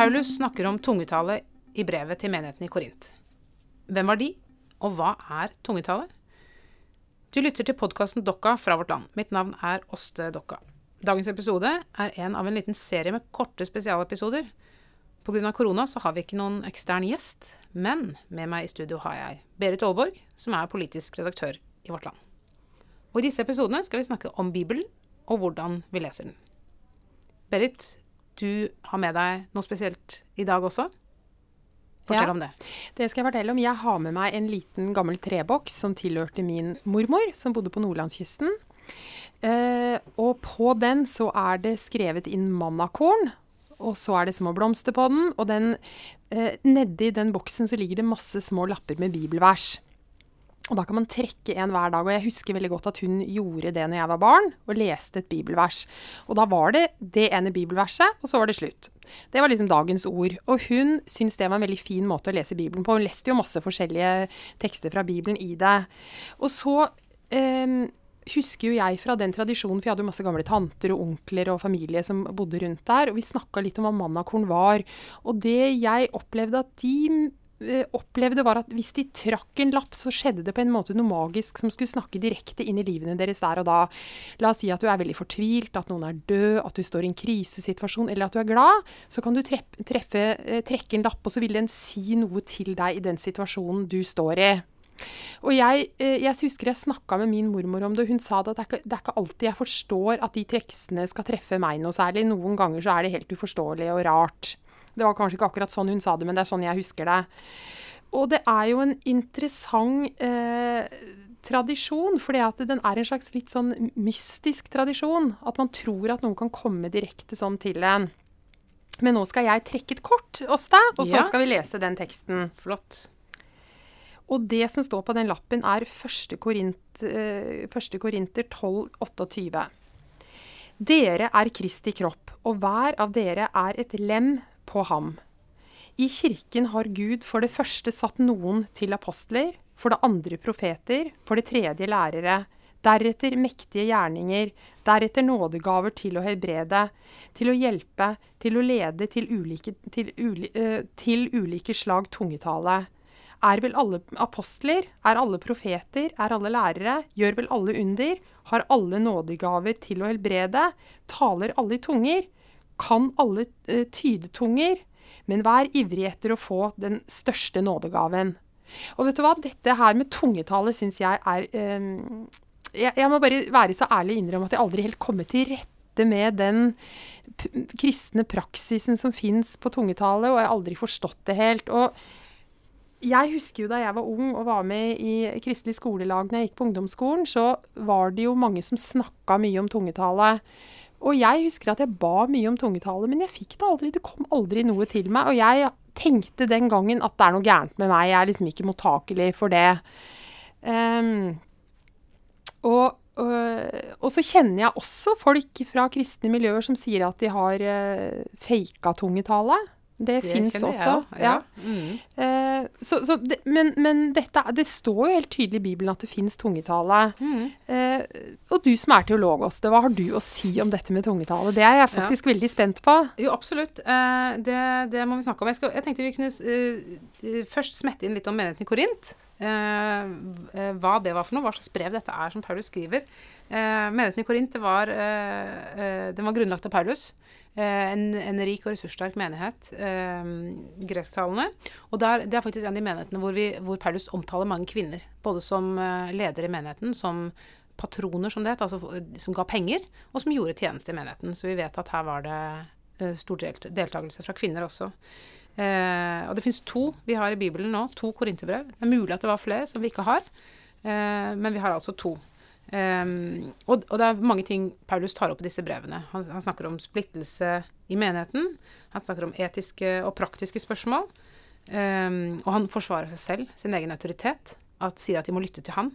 Paulus snakker om tungetale i brevet til menigheten i Korint. Hvem var de, og hva er tungetale? Du lytter til podkasten Dokka fra vårt land. Mitt navn er Åste Dokka. Dagens episode er en av en liten serie med korte spesialepisoder. Pga. korona så har vi ikke noen ekstern gjest, men med meg i studio har jeg Berit Aalborg, som er politisk redaktør i Vårt Land. Og I disse episodene skal vi snakke om Bibelen og hvordan vi leser den. Berit, du har med deg noe spesielt i dag også. Fortell Ja. om det. Det skal jeg fortelle om. Jeg har med meg en liten gammel treboks som tilhørte min mormor, som bodde på nordlandskysten. Eh, og på den så er det skrevet inn mannakorn. Og så er det små blomster på den. Og den, eh, nedi den boksen så ligger det masse små lapper med bibelvers. Og da kan man trekke en hver dag. Og jeg husker veldig godt at hun gjorde det når jeg var barn, og leste et bibelvers. Og da var det det ene bibelverset, og så var det slutt. Det var liksom dagens ord. Og hun syntes det var en veldig fin måte å lese Bibelen på. Hun leste jo masse forskjellige tekster fra Bibelen i det. Og så eh, husker jo jeg fra den tradisjonen, for jeg hadde jo masse gamle tanter og onkler og familie som bodde rundt der, og vi snakka litt om hva mannakorn var. Og det jeg opplevde at de opplevde var at hvis de trakk en lapp, så skjedde det på en måte noe magisk som skulle snakke direkte inn i livene deres der og da. La oss si at du er veldig fortvilt, at noen er død, at du står i en krisesituasjon, eller at du er glad. Så kan du treffe, treffe, eh, trekke en lapp, og så vil den si noe til deg i den situasjonen du står i. Og jeg, eh, jeg husker jeg snakka med min mormor om det, og hun sa at det er, ikke, det er ikke alltid jeg forstår at de tekstene skal treffe meg noe særlig. Noen ganger så er det helt uforståelig og rart. Det var kanskje ikke akkurat sånn hun sa det, men det er sånn jeg husker det. Og det er jo en interessant eh, tradisjon, fordi at den er en slags litt sånn mystisk tradisjon. At man tror at noen kan komme direkte sånn til en. Men nå skal jeg trekke et kort, Åsta, og så Ja. skal vi lese den teksten. Flott. Og det som står på den lappen, er 1. Korint, eh, 1. Korinter 12, 28. Dere er Kristi kropp, og hver av dere er et lem på ham. I kirken har Gud for det første satt noen til apostler, for det andre profeter, for det tredje lærere, deretter mektige gjerninger, deretter nådegaver til å helbrede, til å hjelpe, til å lede til ulike, til uli, til ulike slag tungetale. Er vel alle apostler? Er alle profeter? Er alle lærere? Gjør vel alle under? Har alle nådegaver til å helbrede? Taler alle i tunger? Kan alle tydetunger, tyde tunger? Men vær ivrig etter å få den største nådegaven. Og vet du hva? Dette her med tungetale syns jeg er eh, jeg, jeg må bare være så ærlig og innrømme at jeg aldri helt kommer til rette med den kristne praksisen som fins på tungetale, og jeg har aldri forstått det helt. Og jeg husker jo da jeg var ung og var med i kristelig skolelag når jeg gikk på ungdomsskolen, så var det jo mange som snakka mye om tungetale. Og jeg husker at jeg ba mye om tungetale, men jeg fikk det aldri. Det kom aldri noe til meg. Og jeg tenkte den gangen at det er noe gærent med meg. Jeg er liksom ikke mottakelig for det. Um, og, og, og så kjenner jeg også folk fra kristne miljøer som sier at de har uh, faka tungetale. Det, Det fins også. jeg Ja. ja. Mm. Eh, så, så det, men men dette, det står jo helt tydelig i Bibelen at det fins tungetale. Mm. Uh, og du som er teolog, Åste, hva har du å si om dette med tungetale? Det er jeg faktisk veldig spent på. Jo, absolutt. Uh, det, det må vi snakke om. Jeg, skal, jeg tenkte vi kunne først smette inn litt om menigheten i Korint. Eh, eh, hva det var for noe, hva slags brev dette er som Paulus skriver. Eh, menigheten i Korint var, eh, eh, var grunnlagt av Paulus. Eh, en, en rik og ressurssterk menighet, eh, gresktalende. Og der, det er faktisk en av de menighetene hvor, vi, hvor Paulus omtaler mange kvinner. Både som ledere i menigheten, som patroner, som det het, altså som ga penger, og som gjorde tjeneste i menigheten. Så vi vet at her var det stor delt deltakelse fra kvinner også. Eh, og det fins to vi har i Bibelen nå, to korinterbrev. Det er mulig at det var flere som vi ikke har, eh, men vi har altså to. Um, og, og det er mange ting Paulus tar opp i disse brevene. Han, han snakker om splittelse i menigheten. Han snakker om etiske og praktiske spørsmål. Um, og han forsvarer seg selv, sin egen autoritet. At, sier at de må lytte til han.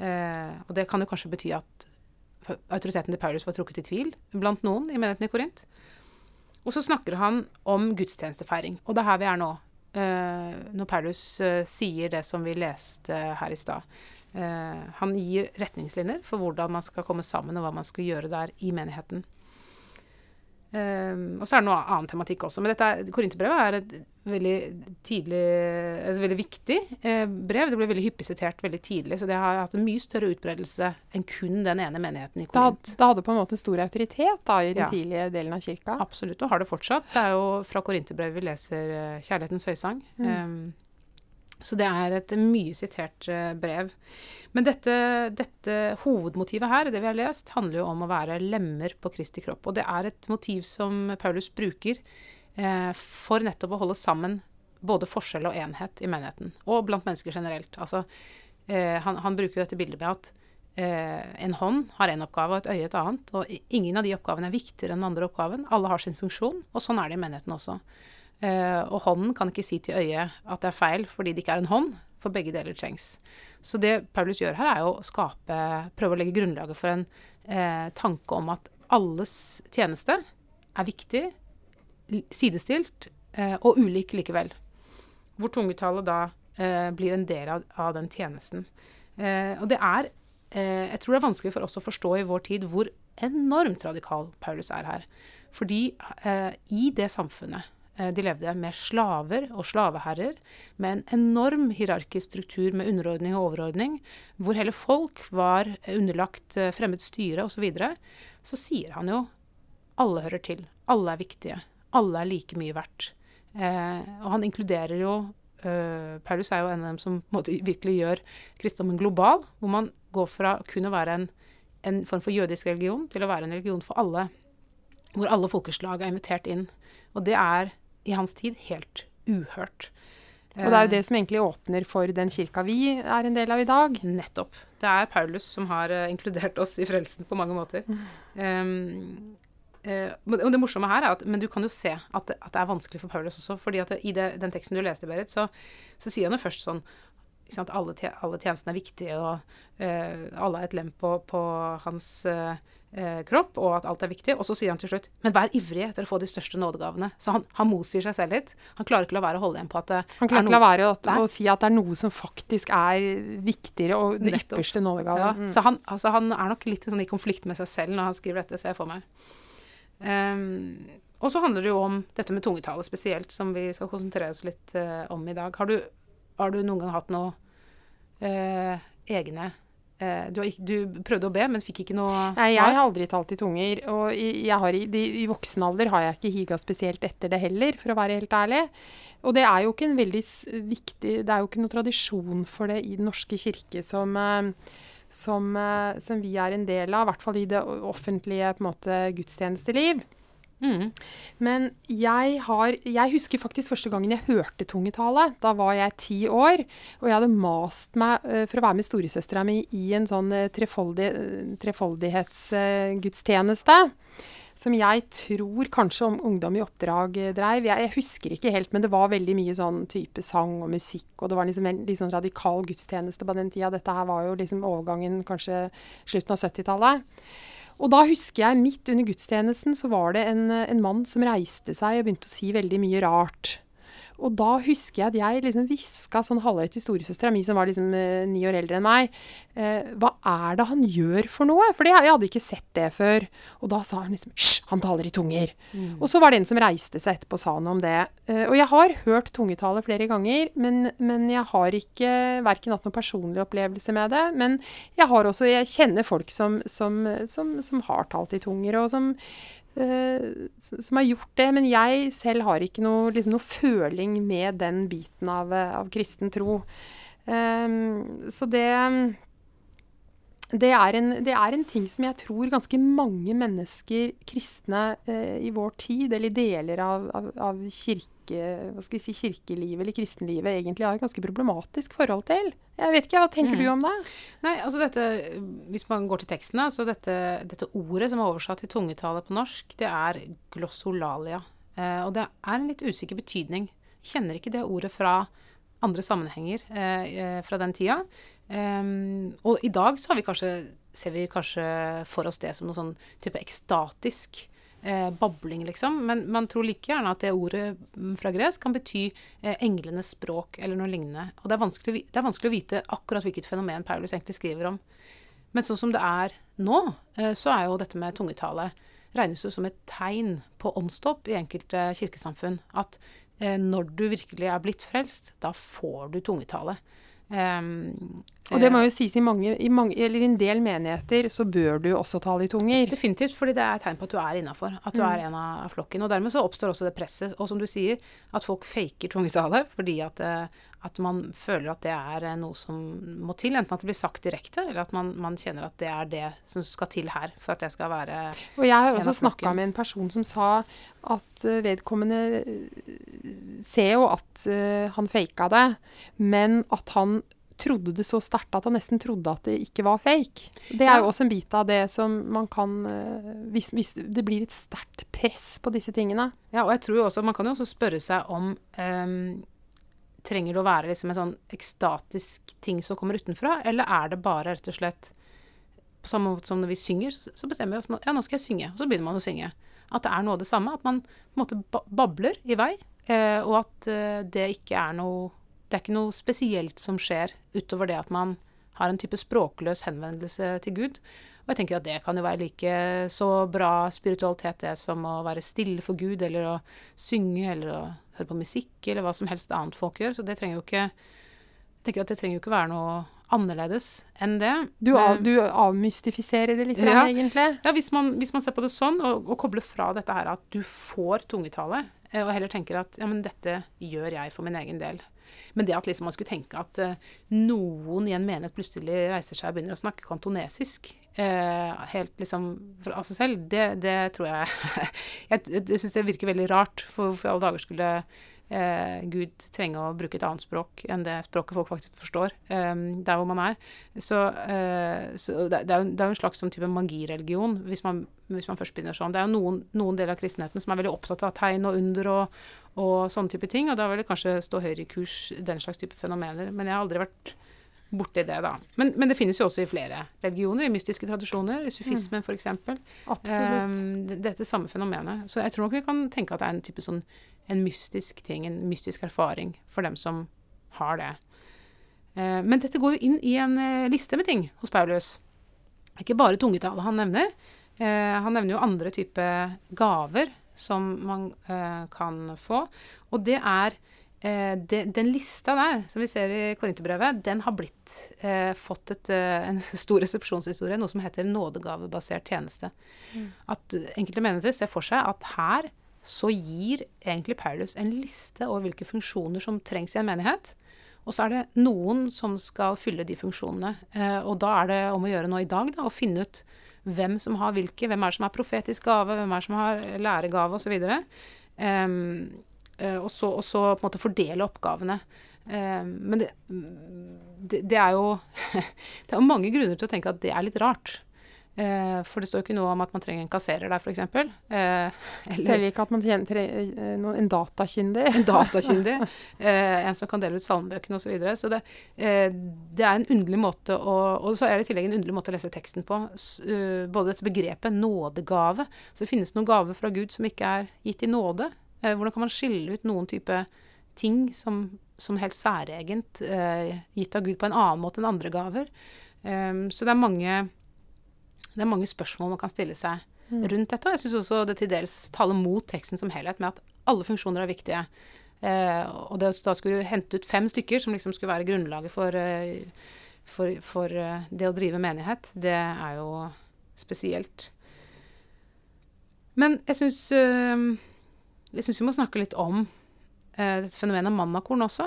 Uh, og det kan jo kanskje bety at autoriteten til Paulus var trukket i tvil blant noen i menigheten i Korint. Og så snakker han om gudstjenestefeiring. Og det er her vi er nå. Uh, når Paulus uh, sier det som vi leste her i stad. Uh, han gir retningslinjer for hvordan man skal komme sammen, og hva man skal gjøre der i menigheten. Og så er det noe annen tematikk også. Men dette Korinterbrevet er et veldig tidlig altså veldig viktig eh, brev. Det ble veldig hyppig sitert veldig tidlig, så det har hatt en mye større utbredelse enn kun den ene menigheten i Korint. Det, det hadde på en måte stor autoritet da, i den Ja. tidlige delen av kirka. Absolutt, og har det fortsatt. Det er jo fra Korinterbrevet vi leser eh, Kjærlighetens høysang. Um, så det er et mye sitert eh, brev. Men dette, dette hovedmotivet her, det vi har lest, handler jo om å være lemmer på Kristi kropp. Og det er et motiv som Paulus bruker for nettopp å holde sammen både forskjell og enhet i menigheten. Og blant mennesker generelt. Altså, eh, han, han bruker jo dette bildet med at eh, en hånd har en oppgave og et øye et annet. Og ingen av de oppgavene er viktigere enn den andre oppgaven. Alle har sin funksjon, og sånn er det i menigheten også. Eh, og hånden kan ikke si til øyet at det er feil fordi det ikke er en hånd, for begge deler trengs. Så det Paulus gjør her, er å skape Prøve å legge grunnlaget for en eh, tanke om at alles tjeneste er viktig, sidestilt eh, og ulik likevel. Hvor tungetallet da eh, blir en del av, den tjenesten. Eh, og det er Jeg tror det er vanskelig for oss å forstå i vår tid hvor enormt radikal Paulus er her. Fordi i det samfunnet de levde med slaver og slaveherrer, med en enorm hierarkisk struktur med underordning og overordning, hvor hele folk var underlagt fremmed styre osv., så, videre, så sier han jo alle hører til. Alle er viktige. Alle er like mye verdt. Eh, og han inkluderer jo eh, Paulus er jo en av dem som måte, virkelig gjør kristendommen global, hvor man går fra kun å være en, en form for jødisk religion til å være en religion for alle. Hvor alle folkeslag er invitert inn. Og det er i hans tid helt uhørt. Og det er jo det som egentlig åpner for den kirka vi er en del av i dag. Nettopp. Det er Paulus som har eh, inkludert oss i frelsen på mange måter. Um, men- og det morsomme her er at Men du kan jo se at det, at det er vanskelig for Paulus også. fordi at det, i det, den teksten du leste, Berit, så, så sier han jo først sånn sant, alle, alle tjenestene er viktige, og uh, alle er et lem på, på hans uh, kropp, og at alt er viktig. Og så sier han til slutt Men vær ivrig etter å få de største nådegavene. Så han, han motsier seg selv litt. Han klarer ikke la være å holde igjen på at det Han er klarer ikke la være å, å si at det er noe som faktisk er viktigere, og det ypperste ypperste Ja. Mm. så han, altså han er nok litt sånn i konflikt med seg selv når han skriver dette, ser jeg for meg. Ehm, og så handler det jo om dette med tungetale spesielt, som vi skal konsentrere oss litt uh, om i dag. Har du, har du noen gang hatt noe uh, egne eh, du, har ikke, du prøvde å be, men fikk ikke noe Nei, jeg har aldri talt i tunger, og i, jeg har, i, i voksen alder har jeg ikke higa spesielt etter det heller, for å være helt ærlig. Og det er jo ikke en veldig viktig Det er jo ikke noe tradisjon for det i Den norske kirke som, som, eh, som vi er en del av, i hvert fall i det offentlige på en måte, gudstjenesteliv. Mm. Men jeg har Jeg husker faktisk første gangen jeg hørte tungetale. Da var jeg ti år, og jeg hadde mast meg eh, for å være med storesøstera mi i en sånn uh, trefoldig, trefoldighetsgudstjeneste. Som jeg tror kanskje om Ungdom i oppdrag dreiv. Jeg, jeg husker ikke helt, men det var veldig mye sånn type sang og musikk. Og det var liksom en sånn radikal gudstjeneste på den tida. Dette her var jo liksom overgangen kanskje slutten av 70-tallet. Og da husker jeg midt under gudstjenesten så var det en, en mann som reiste seg og begynte å si veldig mye rart. Og da husker jeg at jeg liksom hviska sånn halvhøyt til storesøstera mi, som var liksom eh, ni år eldre enn meg, eh, hva er det han gjør for noe? For jeg, jeg hadde ikke sett det før. Og da sa hun liksom hysj, han taler i tunger. Og så var det en som reiste seg etterpå og sa noe om det. Eh, og jeg har hørt tungetale flere ganger, men, men jeg har ikke verken hatt noen personlig opplevelse med det. Men jeg har også, jeg kjenner folk som, som, som, som har talt i tunger, og som eh, som har gjort det, men jeg selv har ikke noe, liksom, noe føling med den biten av, eh, av kristen tro. Um, så det det er, en, det er en ting som jeg tror ganske mange mennesker, kristne eh, i vår tid, eller deler av, av, av kirke, si, kirkelivet eller kristenlivet, egentlig har et ganske problematisk forhold til. Jeg vet ikke, Hva tenker Mm. du om det? Nei, altså dette, Hvis man går til teksten, så dette, dette ordet som er oversatt til tungetale på norsk, det er glossolalia. Eh, og det er en litt usikker betydning. Jeg kjenner ikke det ordet fra andre sammenhenger eh, eh, fra den tida. Ehm, og i dag så vi kanskje, ser vi kanskje for oss det som noe sånn type ekstatisk eh, babling, liksom. Men man tror like gjerne at det ordet mm, fra gresk kan bety eh, englenes språk eller noe lignende. Og det er, det er vanskelig å vite akkurat hvilket fenomen Paulus egentlig skriver om. Men sånn som det er nå, eh, så er jo dette med tungetale regnes jo som et tegn på åndsdåp i enkelte kirkesamfunn. At når du virkelig er blitt frelst, da får du tungetale. Um, og det må jo sies i mange, i mange, eller i en del menigheter så bør du også tale i tunger. Definitivt, fordi det er et tegn på at du er innafor. At du mm. er en av flokken. Og dermed så oppstår også det presset. Og som du sier, at folk faker tungetale fordi at, eh, at man føler at det er eh, noe som må til. Enten at det blir sagt direkte, eller at man, man kjenner at det er det som skal til her for at det skal være Og jeg har også snakka med en person som sa at eh, vedkommende ser jo at han faka det, men at han trodde det så sterkt at han nesten trodde at det ikke var fake. Det er jo også en bit av det som man kan hvis, hvis, det blir et sterkt press på disse tingene. Ja, og jeg tror jo også Man kan jo også spørre seg om um, Trenger det å være liksom en sånn ekstatisk ting som kommer utenfra, eller er det bare rett og slett På samme måte som når vi synger, så bestemmer vi oss ja, nå skal jeg synge. Og så begynner man å synge. At det er noe av det samme. At man på en måte babler i vei, eh, og at eh, det ikke er noe det er ikke noe spesielt som skjer utover det at man har en type språkløs henvendelse til Gud. Og jeg tenker at det kan jo være like så bra spiritualitet det som å være stille for Gud, eller å synge, eller å høre på musikk, eller hva som helst annet folk gjør. Så det trenger jo ikke Jeg tenker at det trenger jo ikke være noe annerledes enn det. Du, av, du avmystifiserer det litt, ja, egentlig? Ja, hvis man, hvis man, ser på det sånn, og, og kobler fra dette her at du får tungetale, eh, og heller tenker at ja, men dette gjør jeg for min egen del. Men det at liksom man skulle tenke at uh, noen i en menighet plutselig reiser seg og begynner å snakke kantonesisk helt liksom av seg selv, det, det tror jeg Jeg, jeg syns det virker veldig rart. For hvorfor i alle dager skulle uh, Gud trenge å bruke et annet språk enn det språket folk faktisk forstår, um, der hvor man er. Så, så det, det, er jo, en slags sånn type magireligion, hvis man, hvis man først begynner sånn. Det er jo noen, noen deler av kristenheten som er veldig opptatt av tegn og under og og sånne type ting. Og da vil det kanskje stå høyere i kurs den slags type fenomener. Men jeg har aldri vært borti det, da. Men, men, det finnes jo også i flere religioner, i mystiske tradisjoner, i sufismen mm. f.eks. Absolutt. Um, dette samme fenomenet. Så jeg tror nok vi kan tenke at det er en type sånn en mystisk ting, en mystisk erfaring for dem som har det. Uh, men dette går jo inn i en uh, liste med ting hos Paulus. Ikke bare tungetale han nevner. Uh, han nevner jo andre typer gaver som man eh, kan få. Og det er eh, det, Den lista der, som vi ser i Korinterbrevet, den har blitt eh, fått et, eh, en stor resepsjonshistorie, noe som heter nådegavebasert tjeneste. Mm. At enkelte menigheter ser for seg at her så gir egentlig Paulus en liste over hvilke funksjoner som trengs i en menighet. Og så er det noen som skal fylle de funksjonene. Eh, og da er det om å gjøre nå i dag da, å finne ut hvem som har hvilke. Hvem er det som har profetisk gave, hvem er det som har læregave, osv. Um, uh, og, så, og så på en måte fordele oppgavene. Um, men det, det, det, er jo Det er mange grunner til å tenke at det er litt rart. Eh, for det står jo ikke noe om at man trenger en kasserer der, f.eks. Eh, Selv ikke at man trenger eh, en datakyndig? En datakyndig. Eh, en som kan dele ut salmebøkene osv. Så, videre. så det, eh, det, er en underlig måte å Og så er det i tillegg en underlig måte å lese teksten på. Uh, både dette begrepet nådegave. Så det finnes noen gaver fra Gud som ikke er gitt i nåde. Eh, hvordan kan man skille ut noen type ting som, som helt særegent gitt av Gud på en annen måte enn andre gaver? så det er mange det er mange spørsmål man kan stille seg mm. rundt dette. Og jeg syns også det til dels taler mot teksten som helhet, med at alle funksjoner er viktige. Eh, og det, da skulle du hente ut fem stykker som liksom skulle være grunnlaget for, for, for det å drive menighet, det er jo spesielt. Men jeg syns Jeg syns vi må snakke litt om dette fenomenet mannakorn også.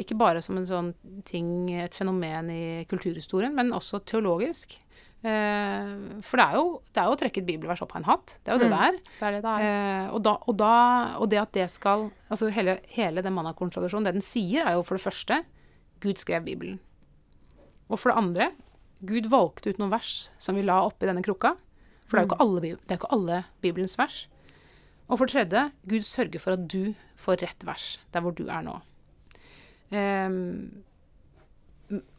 ikke bare som en sånn ting, et fenomen i kulturhistorien, men også teologisk. Uh, for det er, jo, det er jo å trekke et bibelvers opp av en hatt. Det er jo mm, det det er. Det er det det er. Uh, og, da, og, da, og, det at det skal Altså hele, hele den mannakorntradisjonen, det den sier, er jo for det første Gud skrev Bibelen. Og for det andre Gud valgte ut noen vers som vi la oppi denne krukka. For det er jo ikke mm. alle, det er ikke alle Bibelens vers. Og for tredje Gud sørger for at du får rett vers der hvor du er nå. Um,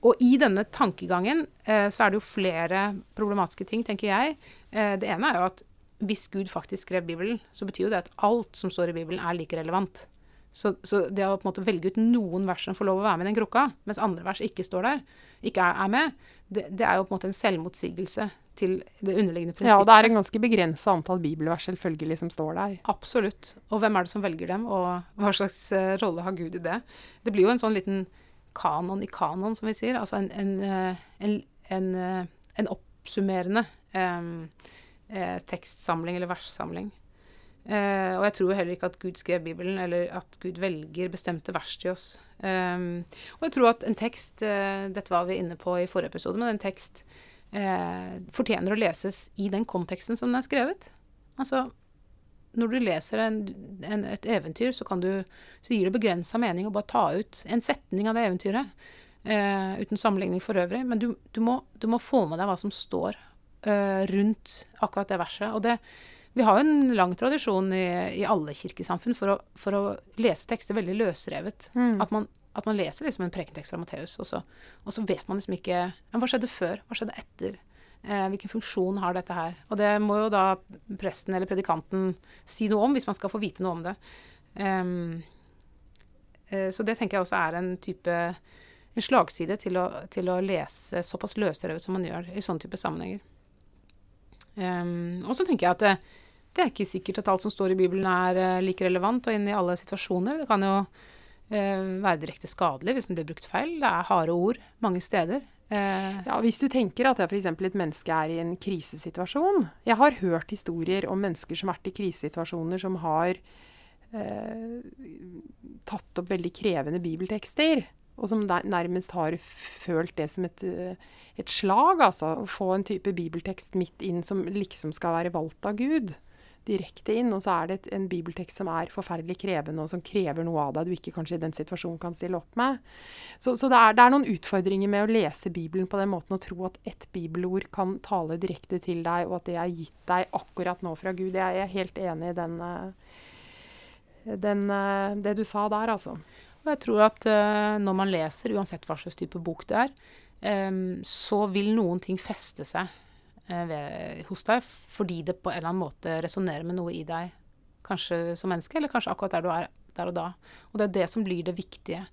og i denne tankegangen uh, så er det jo flere problematiske ting, tenker jeg. Uh, det ene er jo at hvis Gud faktisk skrev Bibelen, så betyr jo det at alt som står i Bibelen, er like relevant. Så, så det å på en måte velge ut noen vers som får lov å være med i den krukka, mens andre vers ikke står der, ikke er, er med, det, det, er jo på en måte en selvmotsigelse til det underliggende prinsippet. Ja, og det er en ganske begrensa antall bibelvers selvfølgelig som står der. Absolutt. Og hvem er det som velger dem, og hva slags uh, rolle har Gud i det? Det blir jo en sånn liten kanon i kanon, som vi sier. Altså en, en, uh, en, en, uh, en oppsummerende um, tekstsamling eller verssamling. Uh, og jeg tror heller ikke at Gud skrev Bibelen, eller at Gud velger bestemte vers til oss. Um, og jeg tror at en tekst eh, Dette var vi inne på i forrige episode, men en tekst eh, fortjener å leses i den konteksten som den er skrevet. Altså, når du leser en, en, et eventyr, så, du, så gir det begrensa mening å bare ta ut en setning av det eventyret. uten sammenligning for øvrig. Men du, du, må, du, må, få med deg hva som står rundt akkurat det verset. Og det vi har jo en lang tradisjon i, i alle kirkesamfunn for å, for å, lese tekster veldig løsrevet. Mm. At, man, at, man, leser liksom en prekentekst fra Matteus, og, og, så vet man liksom ikke hva skjedde før? Hva skjedde etter? Eh, hvilken funksjon har dette her? Og det må jo da presten eller predikanten si noe om, hvis man skal få vite noe om det. Um, eh, så det tenker jeg også er en type en slagside til å, til å lese såpass løsrevet som man gjør i sånne type sammenhenger. Um, og så tenker jeg at det, er ikke sikkert at alt som står i Bibelen er uh, like relevant og inn i alle situasjoner. Det kan jo uh, være direkte skadelig hvis den blir brukt feil. Det er harde ord mange steder. Uh, ja, Hvis du tenker at f.eks. et menneske er i en krisesituasjon Jeg har hørt historier om mennesker som har vært i krisesituasjoner, som har tatt opp veldig krevende bibeltekster og som nærmest har følt det som et, et, slag. Altså å få en type bibeltekst midt inn som liksom skal være valgt av Gud. Direkte inn. Og så er det en bibeltekst som er forferdelig krevende, og som krever noe av deg du ikke kanskje i den situasjonen kan stille opp med. Så, så det, er, det, er, noen utfordringer med å lese Bibelen på den måten og tro at ett bibelord kan tale direkte til deg, og at det er gitt deg akkurat nå fra Gud. Jeg er helt enig i den, eh, den, eh, det du sa der, altså. Og jeg tror at uh, når man leser, uansett hva slags type bok det er, så vil noen ting feste seg ved, hos deg fordi det på en eller annen måte resonnerer med noe i deg. Kanskje som menneske, eller kanskje akkurat der du er der og da. Og det er det som blir det viktige.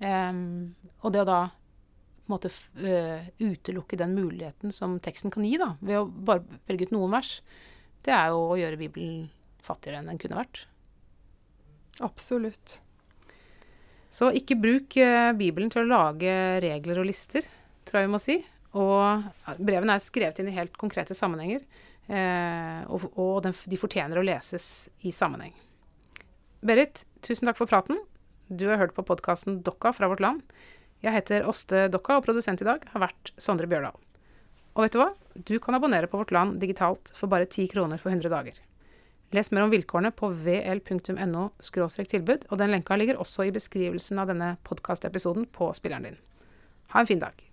Um, og det å da på en måte uh, utelukke den muligheten som teksten kan gi, da, ved å bare velge ut noen vers, det er jo å gjøre Bibelen fattigere enn den kunne vært. Absolutt. Så ikke bruk uh, Bibelen til å lage regler og lister, tror jeg vi må si. Og brevene er skrevet inn i helt konkrete sammenhenger, eh, og, og den, de fortjener å leses i sammenheng. Berit, tusen takk for praten. Du har hørt på podkasten Dokka fra vårt land. Jeg heter Åste Dokka, og produsent i dag har vært Sondre Bjørdal. Og vet du hva? Du kan abonnere på Vårt Land digitalt for bare 10 kroner for 100 dager. Les mer om vilkårene på vl.no tilbud, og den lenka ligger også i beskrivelsen av denne podkastepisoden på spilleren din. Ha en fin dag.